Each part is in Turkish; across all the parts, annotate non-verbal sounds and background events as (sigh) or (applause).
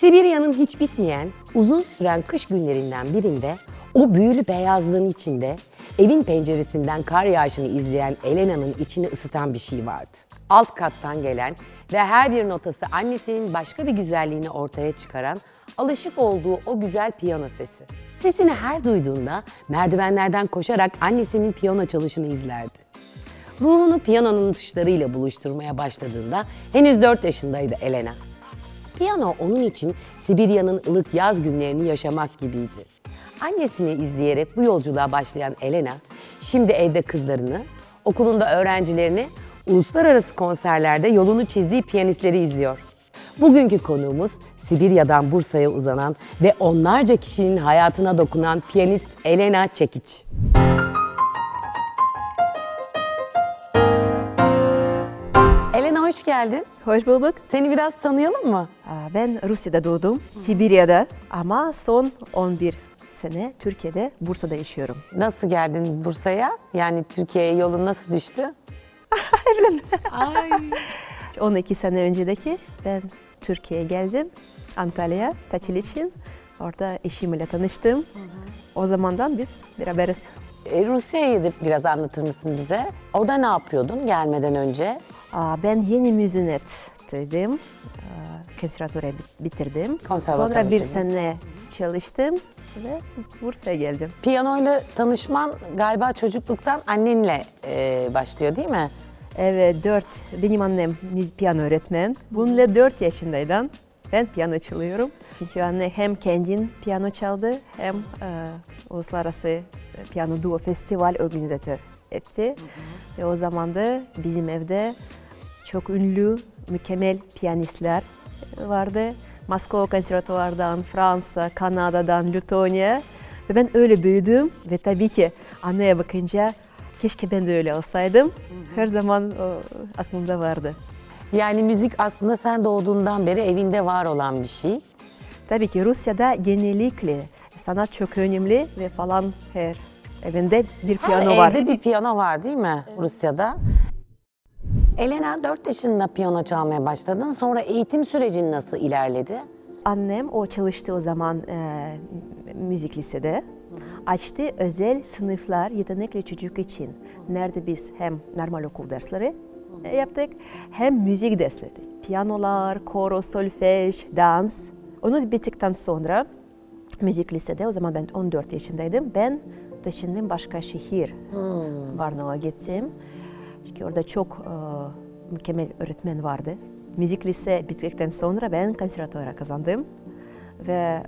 Sibirya'nın hiç bitmeyen, uzun süren kış günlerinden birinde o büyülü beyazlığın içinde evin penceresinden kar yağışını izleyen Elena'nın içini ısıtan bir şey vardı. Alt kattan gelen ve her bir notası annesinin başka bir güzelliğini ortaya çıkaran alışık olduğu o güzel piyano sesi. Sesini her duyduğunda merdivenlerden koşarak annesinin piyano çalışını izlerdi. Ruhunu piyanonun tuşlarıyla buluşturmaya başladığında henüz 4 yaşındaydı Elena. Piyano onun için Sibirya'nın ılık yaz günlerini yaşamak gibiydi. Annesini izleyerek bu yolculuğa başlayan Elena, şimdi evde kızlarını, okulunda öğrencilerini, uluslararası konserlerde yolunu çizdiği piyanistleri izliyor. Bugünkü konuğumuz Sibirya'dan Bursa'ya uzanan ve onlarca kişinin hayatına dokunan piyanist Elena Çekiç. Geldin. Hoş bulduk. Seni biraz tanıyalım mı? Aa, Ben Rusya'da doğdum, Sibirya'da ama son 11 sene Türkiye'de, Bursa'da yaşıyorum. Nasıl geldin Bursa'ya? Yani Türkiye'ye yolun nasıl düştü? (laughs) Ay. (laughs) 12 sene öncedeki ben Türkiye'ye geldim, Antalya'ya tatil için. Orada eşimle tanıştım. O zamandan biz beraberiz. E, Rusya'yı da biraz anlatır mısın bize? Orada ne yapıyordun gelmeden önce? Aa, Ben yeni müzinetteydim, bit- bitirdim. Sonra bir sene çalıştım ve Bursa'ya geldim. Piyanoyla tanışman galiba çocukluktan annenle e, başlıyor değil mi? Evet, dört. Benim annem piyano öğretmen. Bununla dört yaşındaydım. Ben piyano çalıyorum. Çünkü anne hem kendin piyano çaldı hem e, uluslararası piyano duo festival organizatör etti. Ve o zaman da bizim evde çok ünlü, mükemmel piyanistler vardı. Moskova Konservatuvar'dan, Fransa, Kanada'dan, Letonya. Ve ben öyle büyüdüm ve tabii ki anneye bakınca keşke ben de öyle olsaydım. Her zaman o aklımda vardı. Yani müzik aslında sen doğduğundan beri evinde var olan bir şey. Tabii ki Rusya'da genellikle sanat çok önemli ve falan her evinde bir piyano Her var. evde bir piyano var değil mi Rusya'da? Elena 4 yaşında piyano çalmaya başladın. Sonra eğitim sürecin nasıl ilerledi? Annem o çalıştı o zaman e, müzik lisede. Açtı özel sınıflar yetenekli çocuk için. Nerede biz hem normal okul dersleri yaptık hem müzik dersleri. Piyanolar, koro, solfej, dans. Onu bittikten sonra müzik lisede o zaman ben 14 yaşındaydım. Ben taşındım başka şehir. Varna'ya gittim. Çünkü orada çok e, mükemmel öğretmen vardı. Müzik lise bittikten sonra ben konservatuvara kazandım. Ve e,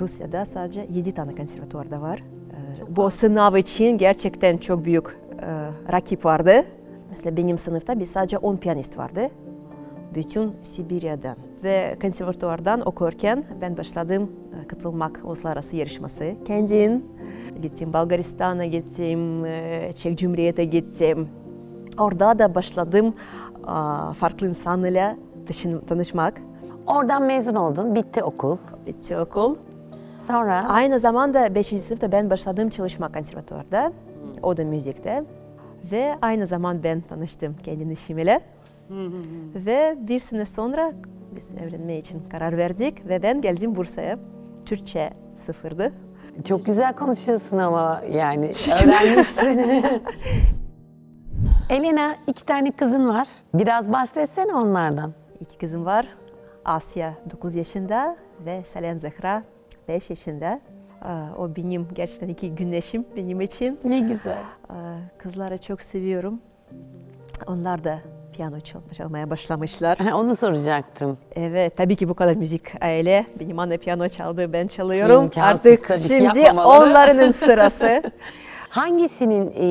Rusya'da sadece 7 tane konservatuvarda var. E, bu sınav için gerçekten çok büyük e, rakip vardı. Mesela benim sınıfta biz sadece 10 piyanist vardı. Bütün Sibirya'dan. Ve konservatuvardan okurken ben başladım e, katılmak uluslararası yarışması. Kendim gittim Bulgaristan'a gittim, e, Çek Cumhuriyet'e gittim. Orada da başladım aa, farklı insanlarla tanışmak. Oradan mezun oldun, bitti okul. Bitti okul. Sonra Aynı zamanda 5. sınıfta ben başladım çalışmak konservatuvarda. O da müzikte. Ve aynı zaman ben tanıştım kendi işimle. ve bir sene sonra biz evlenme için karar verdik ve ben geldim Bursa'ya. Türkçe sıfırdı. çok güzel konuşuyorsun ama yani (laughs) öğrenmişsin. (laughs) Elena iki tane kızın var. Biraz bahsetsene onlardan. İki kızım var. Asya 9 yaşında ve Selen Zehra 5 yaşında. O benim gerçekten iki güneşim benim için. Ne güzel. Kızları çok seviyorum. Onlar da piyano çal- çalmaya başlamışlar. Onu soracaktım. Evet, tabii ki bu kadar müzik aile. Benim anne piyano çaldı, ben çalıyorum. İmkansız Artık şimdi onların (laughs) sırası. Hangisinin e,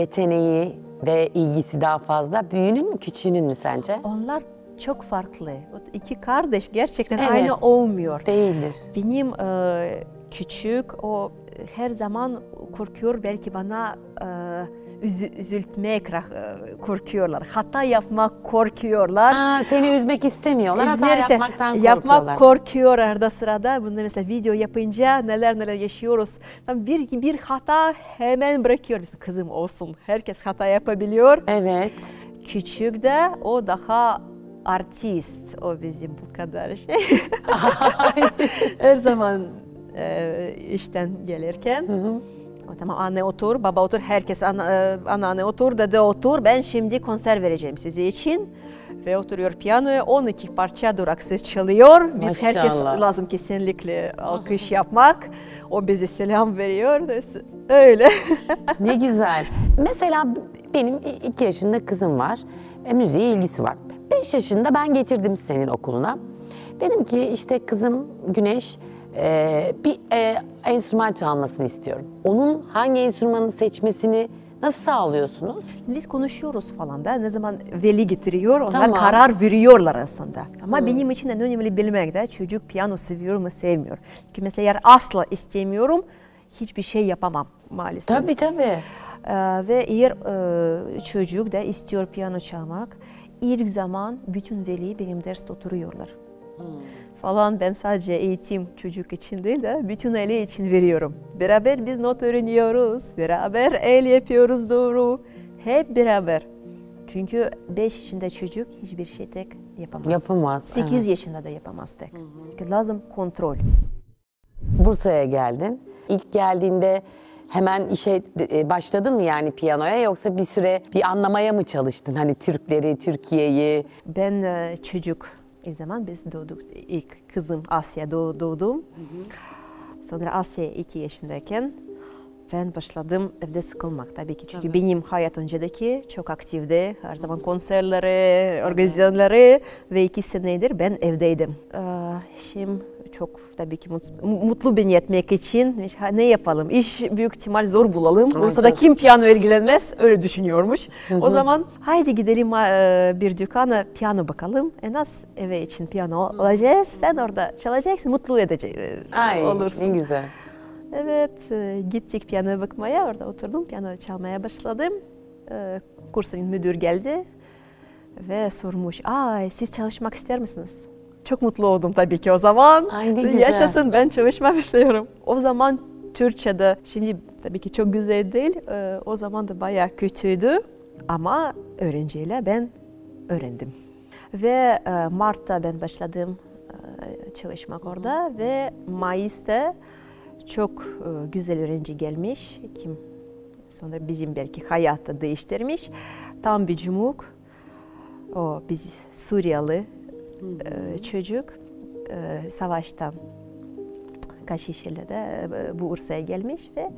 yeteneği ve ilgisi daha fazla? Büyüğünün mü küçüğünün mü sence? Onlar çok farklı. İki kardeş gerçekten Evet. aynı olmuyor. Değildir. Benim e, küçük o her zaman korkuyor belki bana e, üzü- üzültmek e, korkuyorlar. Hata yapmak korkuyorlar. Aa, seni üzmek istemiyorlar. Hata yapmaktan yapmak korkuyorlar. korkuyor arada sırada. Bunda mesela video yapınca neler neler yaşıyoruz. Tam bir bir hata hemen bırakıyor. Mesela kızım olsun. Herkes hata yapabiliyor. evet. Küçük de o daha artist. O bizi bu kadar şey. (laughs) Her zaman e, işten gelirken. O tamam anne otur, baba otur, herkes ana, e, anneanne otur, dede otur. Ben şimdi konser vereceğim size için. Ve oturuyor piyanoya 12 parça duraksız çalıyor. Biz herkes Maşallah. lazım kesinlikle alkış yapmak. O bize selam veriyor. Öyle. (laughs) Ne güzel. Mesela benim iki yaşında kızım var. E, müziğe ilgisi var. Beş yaşında ben getirdim senin okuluna. Dedim ki işte kızım Güneş e, bir e, enstrüman çalmasını istiyorum. Onun hangi enstrümanı seçmesini nasıl sağlıyorsunuz? Biz konuşuyoruz falan da ne zaman veli getiriyor onlar Tamam. karar veriyorlar aslında. Ama benim için en önemli bilmek de çocuk piyano seviyor mu sevmiyor. Çünkü mesela eğer asla istemiyorum hiçbir şey yapamam maalesef. Tabii tabii. Ee, ve eğer e, çocuk da istiyor piyano çalmak ilk zaman bütün veli benim derste oturuyorlar. Falan ben sadece eğitim çocuk için değil de bütün aile için veriyorum. Beraber biz not öğreniyoruz, beraber el yapıyoruz doğru. Hep beraber. Çünkü 5 yaşında çocuk hiçbir şey tek yapamaz. Yapamaz. 8 evet. yaşında da yapamaz tek. Çünkü lazım kontrol. Bursa'ya geldin. İlk geldiğinde hemen işe e, başladın mı yani piyanoya yoksa bir süre bir anlamaya mı çalıştın? Hani Türkleri, Türkiye'yi. Ben e, çocuk ilk zaman biz doğduk. İlk kızım Asya doğ- doğdum. Sonra Asya 2 yaşındayken ben başladım evde sıkılmak tabii ki. Çünkü benim hayat öncedeki çok aktifti. Her zaman konserleri, organizasyonları ve iki senedir ben evdeydim. Ee, Şimdi çok tabii ki mut- mu- mutlu beni etmek için ne yapalım? İş büyük ihtimal zor bulalım. Bursa'da kim piyano ilgilenmez öyle düşünüyormuş. O zaman haydi gidelim e, bir dükkana piyano bakalım. En az eve için piyano alacağız. Sen orada çalacaksın, mutlu edecek Ay olursun. ne güzel. Evet, e, gittik piyanoya bakmaya. Orada oturdum, piyano çalmaya başladım. E, kursun müdür geldi ve sormuş, ay siz çalışmak ister misiniz? Çok mutlu oldum tabii ki o zaman. Ay, ne güzel. Yaşasın ben çalışmak istiyorum. O zaman Türkçe'de, şimdi tabii ki çok güzel değil, e, o zaman da bayağı kötüydü. Ama öğrenciyle ben öğrendim. Ve e, Mart'ta ben başladım e, çalışmak orada ve Mayıs'ta çok e, güzel öğrenci gelmiş. Kim sonra bizim belki hayatı değiştirmiş. Tam bir cumhur. O biz Suriyeli e, çocuk e, savaştan kaçışıyla da e, bu Bursa'ya gelmiş ve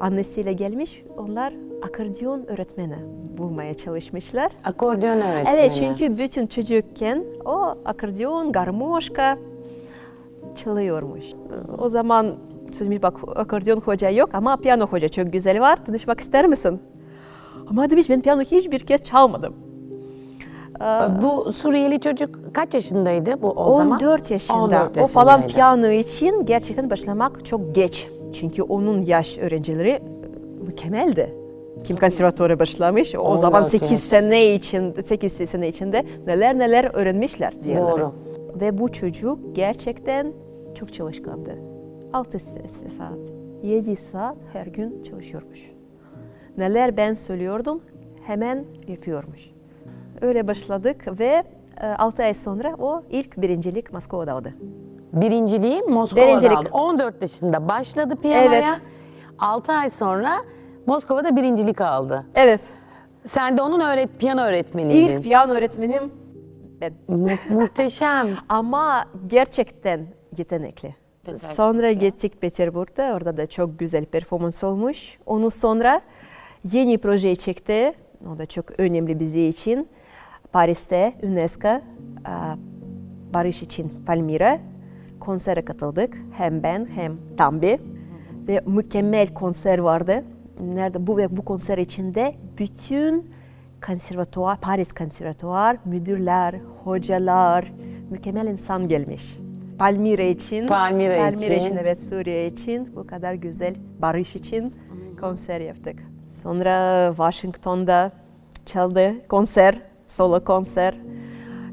annesiyle gelmiş. Onlar akordeon öğretmeni bulmaya çalışmışlar. Akordeon öğretmeni. Evet çünkü bütün çocukken o akordeon, garmoşka çalıyormuş. O zaman söylemiş bak akordeon hoca yok ama piyano hoca çok güzel var. Tanışmak ister misin? Ama demiş ben piyano hiçbir kez çalmadım. Bu Suriyeli çocuk kaç yaşındaydı bu o zaman? 14 yaşında. 14 O falan piyano için gerçekten başlamak çok geç. Çünkü onun yaş öğrencileri mükemmeldi. Kim konservatuara başlamış, o 14 zaman 8 yaş. sene için 8 sene içinde neler neler öğrenmişler diyelim. Doğru. Ve bu çocuk gerçekten çok çalışkandı. 6 saat, 7 saat her gün çalışıyormuş. Neler ben söylüyordum hemen yapıyormuş. Öyle başladık ve 6 ay sonra o ilk birincilik Moskova'da aldı. Birinciliği Moskova'da Birincilik. aldı. 14 yaşında başladı piyanoya. Evet. 6 ay sonra Moskova'da birincilik aldı. Evet, Sen de onun öğret piyano öğretmeniydin. ilk piyano öğretmenim ben. Mu- muhteşem. (laughs) Ama gerçekten yetenekli. Petersburg'da. Sonra gittik Petersburg'da. Orada da çok güzel performans olmuş. Onu sonra yeni proje çekti. O da çok önemli bizi için. Paris'te UNESCO e, Barış için Palmira konsere katıldık. Hem ben hem Tambi. Ve mükemmel konser vardı. Nerede bu ve bu konser içinde bütün konservatuvar, Paris konservatuvar, müdürler, hocalar, mükemmel insan gelmiş. Palmira için, Palmira için. için evet Suriye için bu kadar güzel barış için konser yaptık. Sonra Washington'da çaldı konser, solo konser.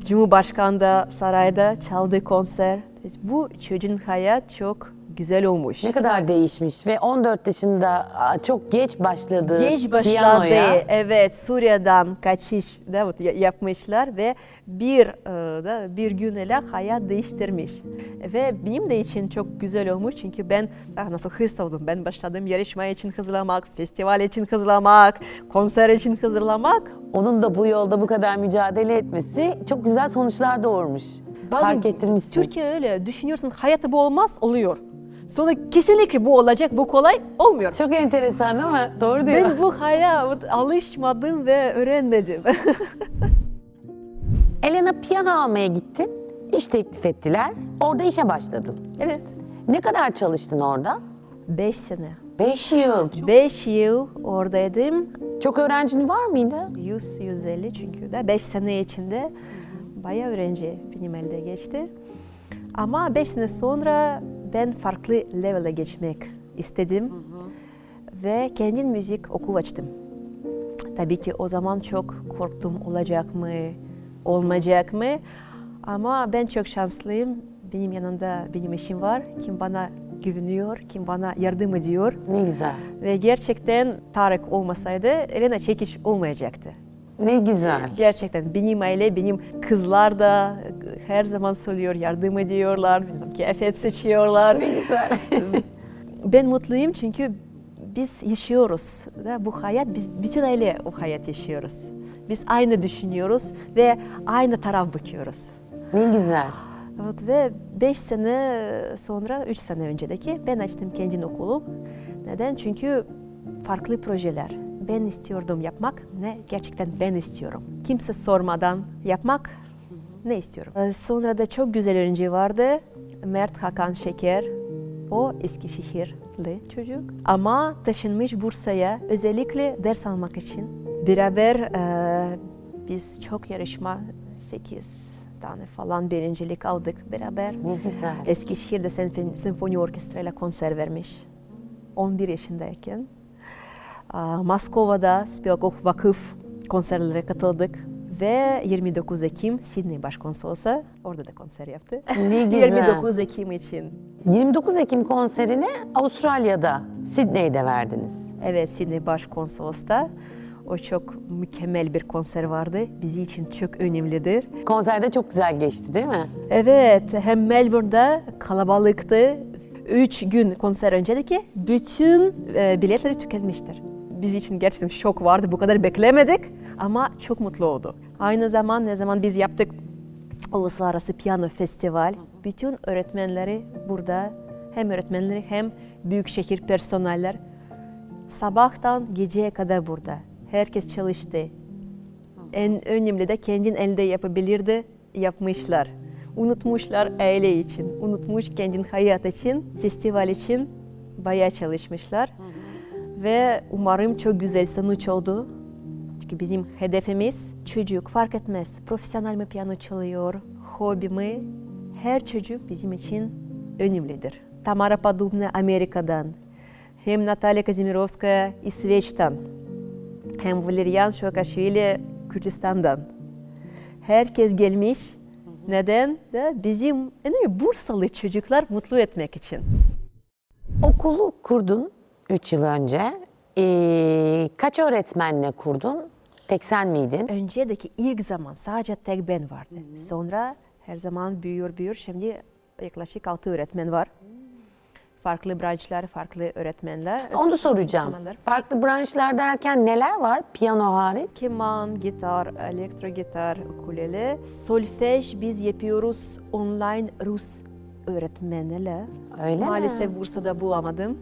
Cumhurbaşkanı da sarayda çaldı konser. Bu çocuğun hayat çok güzel olmuş. Ne kadar değişmiş ve 14 yaşında çok geç başladı Geç başladı. piyanoya. Evet, Suriye'den kaçış da ya- yapmışlar ve bir e, da bir gün ile hayat değiştirmiş. Ve benim de için çok güzel olmuş çünkü ben ah, nasıl hız oldum. Ben başladım yarışma için hazırlamak, festival için hazırlamak, konser için hazırlamak. Onun da bu yolda bu kadar mücadele etmesi çok güzel sonuçlar doğurmuş. Fark ettirmişsin. Türkiye öyle. Düşünüyorsun hayatta bu olmaz, oluyor. Sonra kesinlikle bu olacak, bu kolay olmuyor. Çok enteresan ama doğru diyor. Ben bu hayat alışmadım ve öğrenmedim. (laughs) Elena piyano almaya gittin. İş teklif ettiler. Orada işe başladın. evet. Ne kadar çalıştın orada? Beş sene. 5 yıl. 5 yıl oradaydım. Çok öğrencin var mıydı? 100 150 çünkü de 5 sene içinde bayağı öğrenci benim elde geçti. Ama 5 sene sonra ben farklı level'e geçmek istedim ve kendim müzik okul açtım. Tabii ki o zaman çok korktum olacak mı, olmayacak mı? Ama ben çok şanslıyım. Benim yanında benim eşim var. Kim bana güveniyor, kim bana yardım ediyor. Ne güzel. Ve gerçekten Tarık olmasaydı Elena Çekiç olmayacaktı. Ne güzel. Gerçekten benim aile, benim kızlar da her zaman söylüyor, yardım ediyorlar, kıyafet seçiyorlar. Ne güzel. (laughs) Ben mutluyum çünkü biz yaşıyoruz. Da bu hayat, biz bütün aile o hayat yaşıyoruz. Biz aynı düşünüyoruz ve aynı taraf bakıyoruz. ne güzel. Evet, ve 5 sene sonra, 3 sene öncedeki ben açtım kendi okulum. Neden? Çünkü farklı projeler. Ben istiyordum yapmak ne gerçekten ben istiyorum. Kimse sormadan yapmak ne istiyorum. Ee, Sonra da çok güzel öğrenci vardı. Mert Hakan Şeker. O Eskişehirli çocuk. Ama taşınmış Bursa'ya özellikle ders almak için. Beraber e, biz çok yarışma 8 tane falan birincilik aldık beraber. Ne güzel. Eskişehir'de senfoni, senfoni orkestrayla konser vermiş. 11 yaşındayken. Moskova'da Spivakov Vakıf konserlere katıldık. Ve 29 Ekim Sydney Başkonsolosu orada da konser yaptı. Ne güzel. 29 Ekim için. 29 Ekim konserini Avustralya'da, Sydney'de verdiniz. Evet Sydney Başkonsolos'ta. O çok mükemmel bir konser vardı. Bizi için çok önemlidir. Konserde çok güzel geçti değil mi? Evet, hem Melbourne'da kalabalıktı. Üç gün konser öncedeki bütün e, biletleri tükenmiştir. Biz için gerçekten şok vardı. Bu kadar beklemedik ama çok mutlu oldu. Aynı zaman ne zaman biz yaptık Uluslararası Piyano Festival. Bütün öğretmenleri burada hem öğretmenleri hem büyükşehir personeller sabahtan geceye kadar burada. Herkes çalıştı. En önemli de kendin elde yapabilirdi, yapmışlar. Unutmuşlar aile için, unutmuş kendin hayat için, festival için bayağı çalışmışlar. Ve umarım çok güzel sonuç oldu. Çünkü bizim hedefimiz çocuk fark etmez. Profesyonel mi piyano çalıyor, hobi mi? Her çocuk bizim için önemlidir. Tamara Padubna Amerika'dan, hem Natalya Kazimirovskaya İsveç'ten, hem Valerian Şokaşvili Kürdistan'dan. Herkes gelmiş. Neden? De bizim yani Bursalı çocuklar mutlu etmek için. Okulu kurdun 3 yıl önce. Ee, kaç öğretmenle kurdun? Tek sen miydin? Öncedeki ilk zaman sadece tek ben vardı. Sonra her zaman büyüyor büyüyor. Şimdi yaklaşık altı öğretmen var. Farklı branşlar, farklı öğretmenler. Onu soracağım. Farklı branşlar derken neler var piyano hariç? Keman, gitar, elektro gitar, ukulele. Solfej biz yapıyoruz online Rus öğretmenle. Öyle mi? Maalesef Bursa'da bulamadım.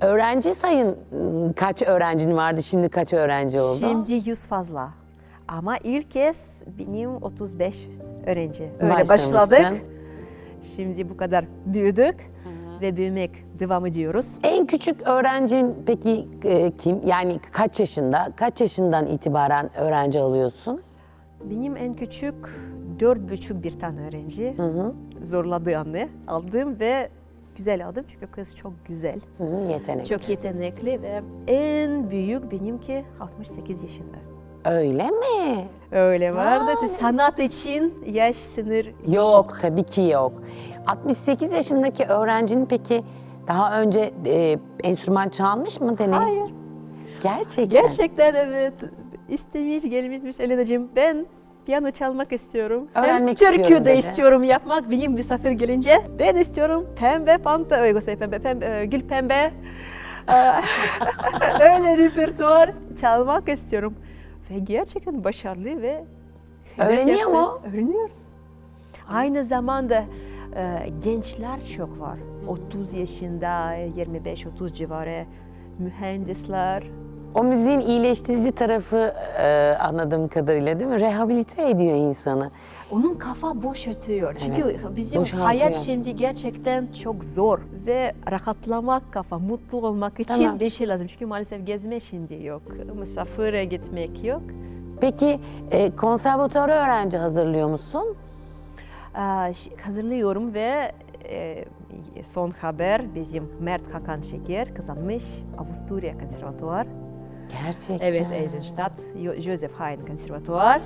Öğrenci sayın ıı, kaç öğrencin vardı şimdi kaç öğrenci oldu? Şimdi 100 fazla. Ama ilk kez benim 35 öğrenci. Öyle başladık. Şimdi bu kadar büyüdük ve büyümek devam ediyoruz. En küçük öğrencin peki e, kim? Yani kaç yaşında? Kaç yaşından itibaren öğrenci alıyorsun? Benim en küçük dört buçuk bir tane öğrenci. Zorladı anne. Aldım ve güzel aldım çünkü kız çok güzel. Hı, yetenek. Çok yetenekli ve en büyük benimki 68 yaşında. Öyle mi? Öyle vardı. Aa, Sanat için yaş sınır Yok, tabii ki yok. 68 yaşındaki öğrencinin peki daha önce e, enstrüman çalmış mı deneyim? Hayır. Gerçekten. Gerçekten evet. İstemiş, gelmiş Elena'cığım ben piyano çalmak istiyorum. Öğrenmek Hem türkü istiyorum de istiyorum yapmak. Benim misafir gelince ben istiyorum pembe göster pembe, pembe, e, gül pembe. Ee, (laughs) (laughs) Öyle repertuar çalmak istiyorum. Ve gerçekten başarılı ve Öğreniyor mu? Öğreniyor. Aynı zamanda e, gençler çok var. 30 yaşında, 25-30 civarı mühendisler, O müziğin iyileştirici tarafı e, anladığım kadarıyla değil mi? Rehabilite ediyor insanı. Onun kafa boş ötüyor. Çünkü bizim boşaltıyor. hayat şimdi gerçekten çok zor ve rahatlamak kafa, mutlu olmak için Tamam. bir şey lazım. Çünkü maalesef gezme şimdi yok, misafire gitmek yok. Peki e, konservatuara öğrenci hazırlıyor musun? Ş- hazırlıyorum ve e, son haber bizim Mert Hakan Şeker kazanmış Avusturya Konservatuvar. Gerçekten. Evet, Eisenstadt, Jo- Joseph Haydn Konservatuvar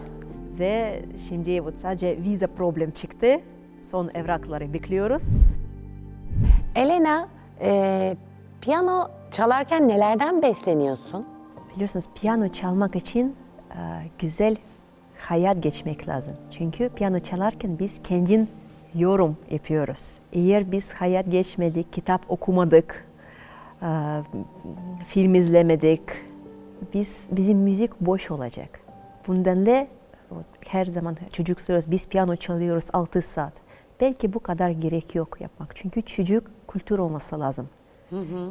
ve şimdi bu sadece vize problem çıktı. Son evrakları bekliyoruz. Elena, e, piyano çalarken nelerden besleniyorsun? Biliyorsunuz piyano çalmak için e, güzel hayat geçmek lazım. Çünkü piyano çalarken biz kendin yorum yapıyoruz. Eğer biz hayat geçmedik, kitap okumadık, e, film izlemedik, biz bizim müzik boş olacak. Bundan da her zaman çocuk soruyoruz, biz piyano çalıyoruz 6 saat. Belki bu kadar gerek yok yapmak. Çünkü çocuk kültür olması lazım.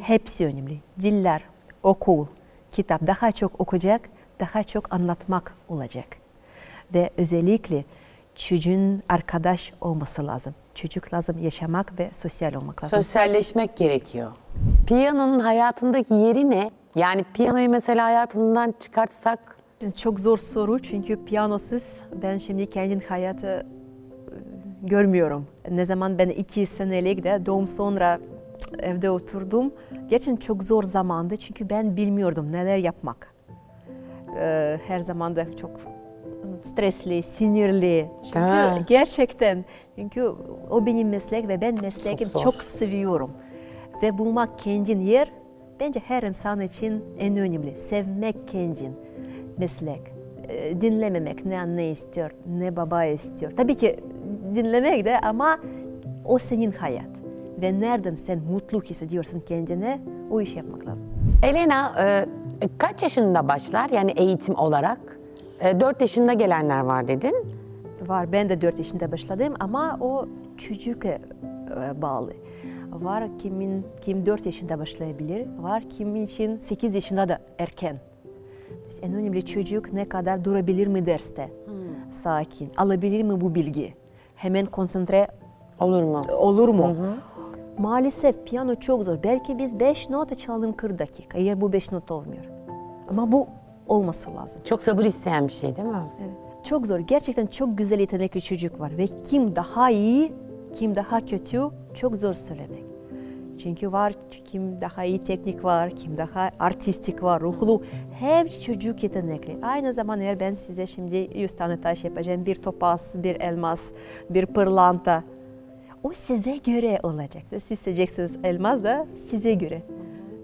Hepsi önemli. Diller, okul, kitap daha çok okuyacak, daha çok anlatmak olacak. Ve özellikle çocuğun arkadaş olması lazım. Çocuk lazım yaşamak ve sosyal olmak lazım. Sosyalleşmek gerekiyor. Piyanonun hayatındaki yeri ne? Yani piyanoyu mesela hayatından çıkartsak Çok zor soru çünkü piyanosuz ben şimdi kendim hayatı e, görmüyorum. Ne zaman ben iki senelik de doğum sonra evde oturdum. Gerçekten çok zor zamandı çünkü ben bilmiyordum neler yapmak. Ee, Her zaman da çok stresli, sinirli. Çünkü Ha. gerçekten çünkü o benim meslek ve ben mesleğimi zor. çok seviyorum. Ve bulmak kendin yer bence her insan için en önemli. Sevmek kendin meslek. Ee, Dinlememek ne anne istiyor, ne baba istiyor. Tabii ki dinlemek de ama o senin hayat. Ve nereden sen mutlu hissediyorsun kendine o iş yapmak lazım. Elena e, kaç yaşında başlar yani eğitim olarak? E, 4 yaşında gelenler var dedin. Var ben de 4 yaşında başladım ama o çocuk e, bağlı. Var kimin kim 4 yaşında başlayabilir, var kimin için 8 yaşında da erken. En önemli çocuk ne kadar durabilir mi derste? Sakin, alabilir mi bu bilgi? Hemen konsantre Olur mu? olur mu? Maalesef piyano çok zor. Belki biz 5 nota çaldım 40 dakika. Eğer bu 5 nota olmuyor. Ama bu olması lazım. Çok sabır isteyen bir şey değil mi? Evet. Çok zor. Gerçekten çok güzel yetenekli çocuk var ve kim daha iyi, kim daha kötü çok zor söylemek. Çünkü var kim daha iyi teknik var, kim daha artistik var, ruhlu. Her çocuk yetenekli. Aynı zamanda eğer ben size şimdi 100 tane taş yapacağım, bir topaz, bir elmas, bir pırlanta. O size göre olacak. Siz seçeceksiniz elmas da size göre.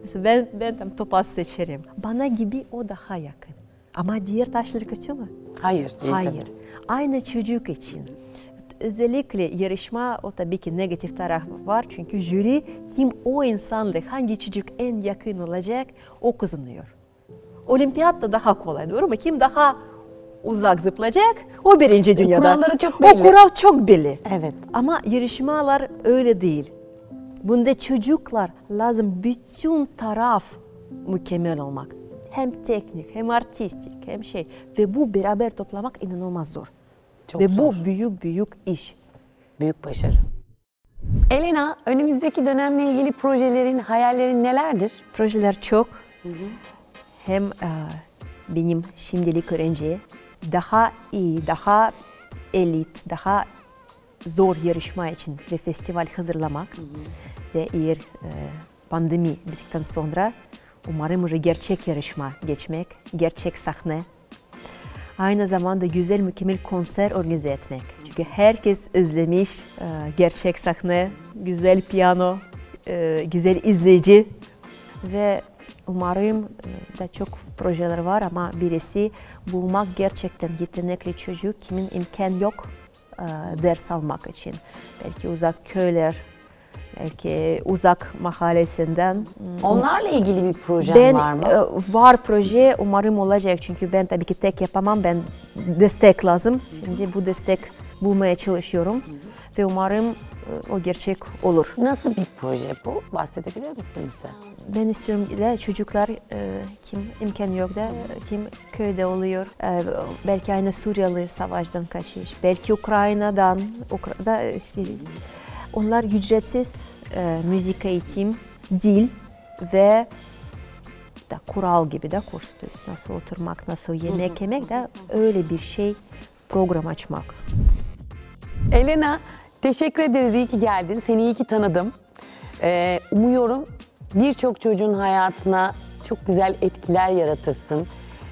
Mesela ben, ben tam topaz seçerim. Bana gibi o daha yakın. Ama diğer taşları kötü mü? Hayır değil Hayır. tabii. Aynı çocuk için. Özellikle yarışma o tabii ki negatif taraf var çünkü jüri kim o insanla hangi çocuk en yakın olacak o kazanıyor. Olimpiyatta daha kolay doğru mu? Kim daha uzak zıplayacak o birinci dünyada. kuralları çok O belli. kural çok belli. Evet. Ama yarışmalar öyle değil. Bunda çocuklar lazım bütün taraf mükemmel olmak. Hem teknik, hem artistik, hem şey. Ve bu beraber toplamak inanılmaz zor. Çok Ve zor. bu büyük büyük iş. Büyük başarı. Elena, önümüzdeki dönemle ilgili projelerin, hayallerin nelerdir? Projeler çok. Hem e, benim şimdilik öğrenci daha iyi, daha elit, daha zor yarışma için ve festival hazırlamak. Ve eğer e, pandemi bittikten sonra umarım gerçek yarışma geçmek, gerçek sahne Aynı zamanda güzel mükemmel konser organize etmek. Çünkü herkes özlemiş e, gerçek sahne, güzel piyano, e, güzel izleyici ve umarım e, da çok projeler var ama birisi bulmak gerçekten yetenekli çocuk kimin imkan yok ders almak için. Belki uzak köyler, belki uzak mahallesinden. Onlarla ilgili bir projen Ben var mı? e, var proje umarım olacak çünkü ben tabii ki tek yapamam ben destek lazım. Şimdi bu destek bulmaya çalışıyorum ve umarım e, o gerçek olur. Nasıl bir proje bu? Bahsedebilir misin bize? Ben istiyorum da çocuklar e, kim imkan yok da kim köyde oluyor. E, belki aynı Suriyeli savaştan kaçış. Belki Ukrayna'dan. Ukrayna işte onlar ücretsiz e, müzik eğitim, dil ve da kural gibi de kurs. Nasıl oturmak, nasıl yemek yemek de öyle bir şey program açmak. Elena teşekkür ederiz. İyi ki geldin. Seni iyi ki tanıdım. Ee, umuyorum birçok çocuğun hayatına çok güzel etkiler yaratırsın.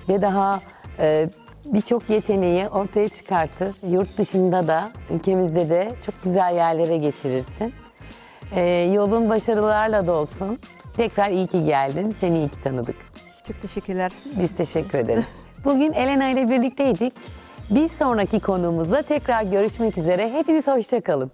Ve daha e, birçok yeteneği ortaya çıkartır. Yurt dışında da, ülkemizde de çok güzel yerlere getirirsin. Ee, yolun başarılarla dolsun. Tekrar iyi ki geldin. Seni iyi ki tanıdık. Çok teşekkürler. Biz teşekkür ederiz. Bugün Elena ile birlikteydik. Bir sonraki konuğumuzla tekrar görüşmek üzere. Hepiniz hoşça kalın.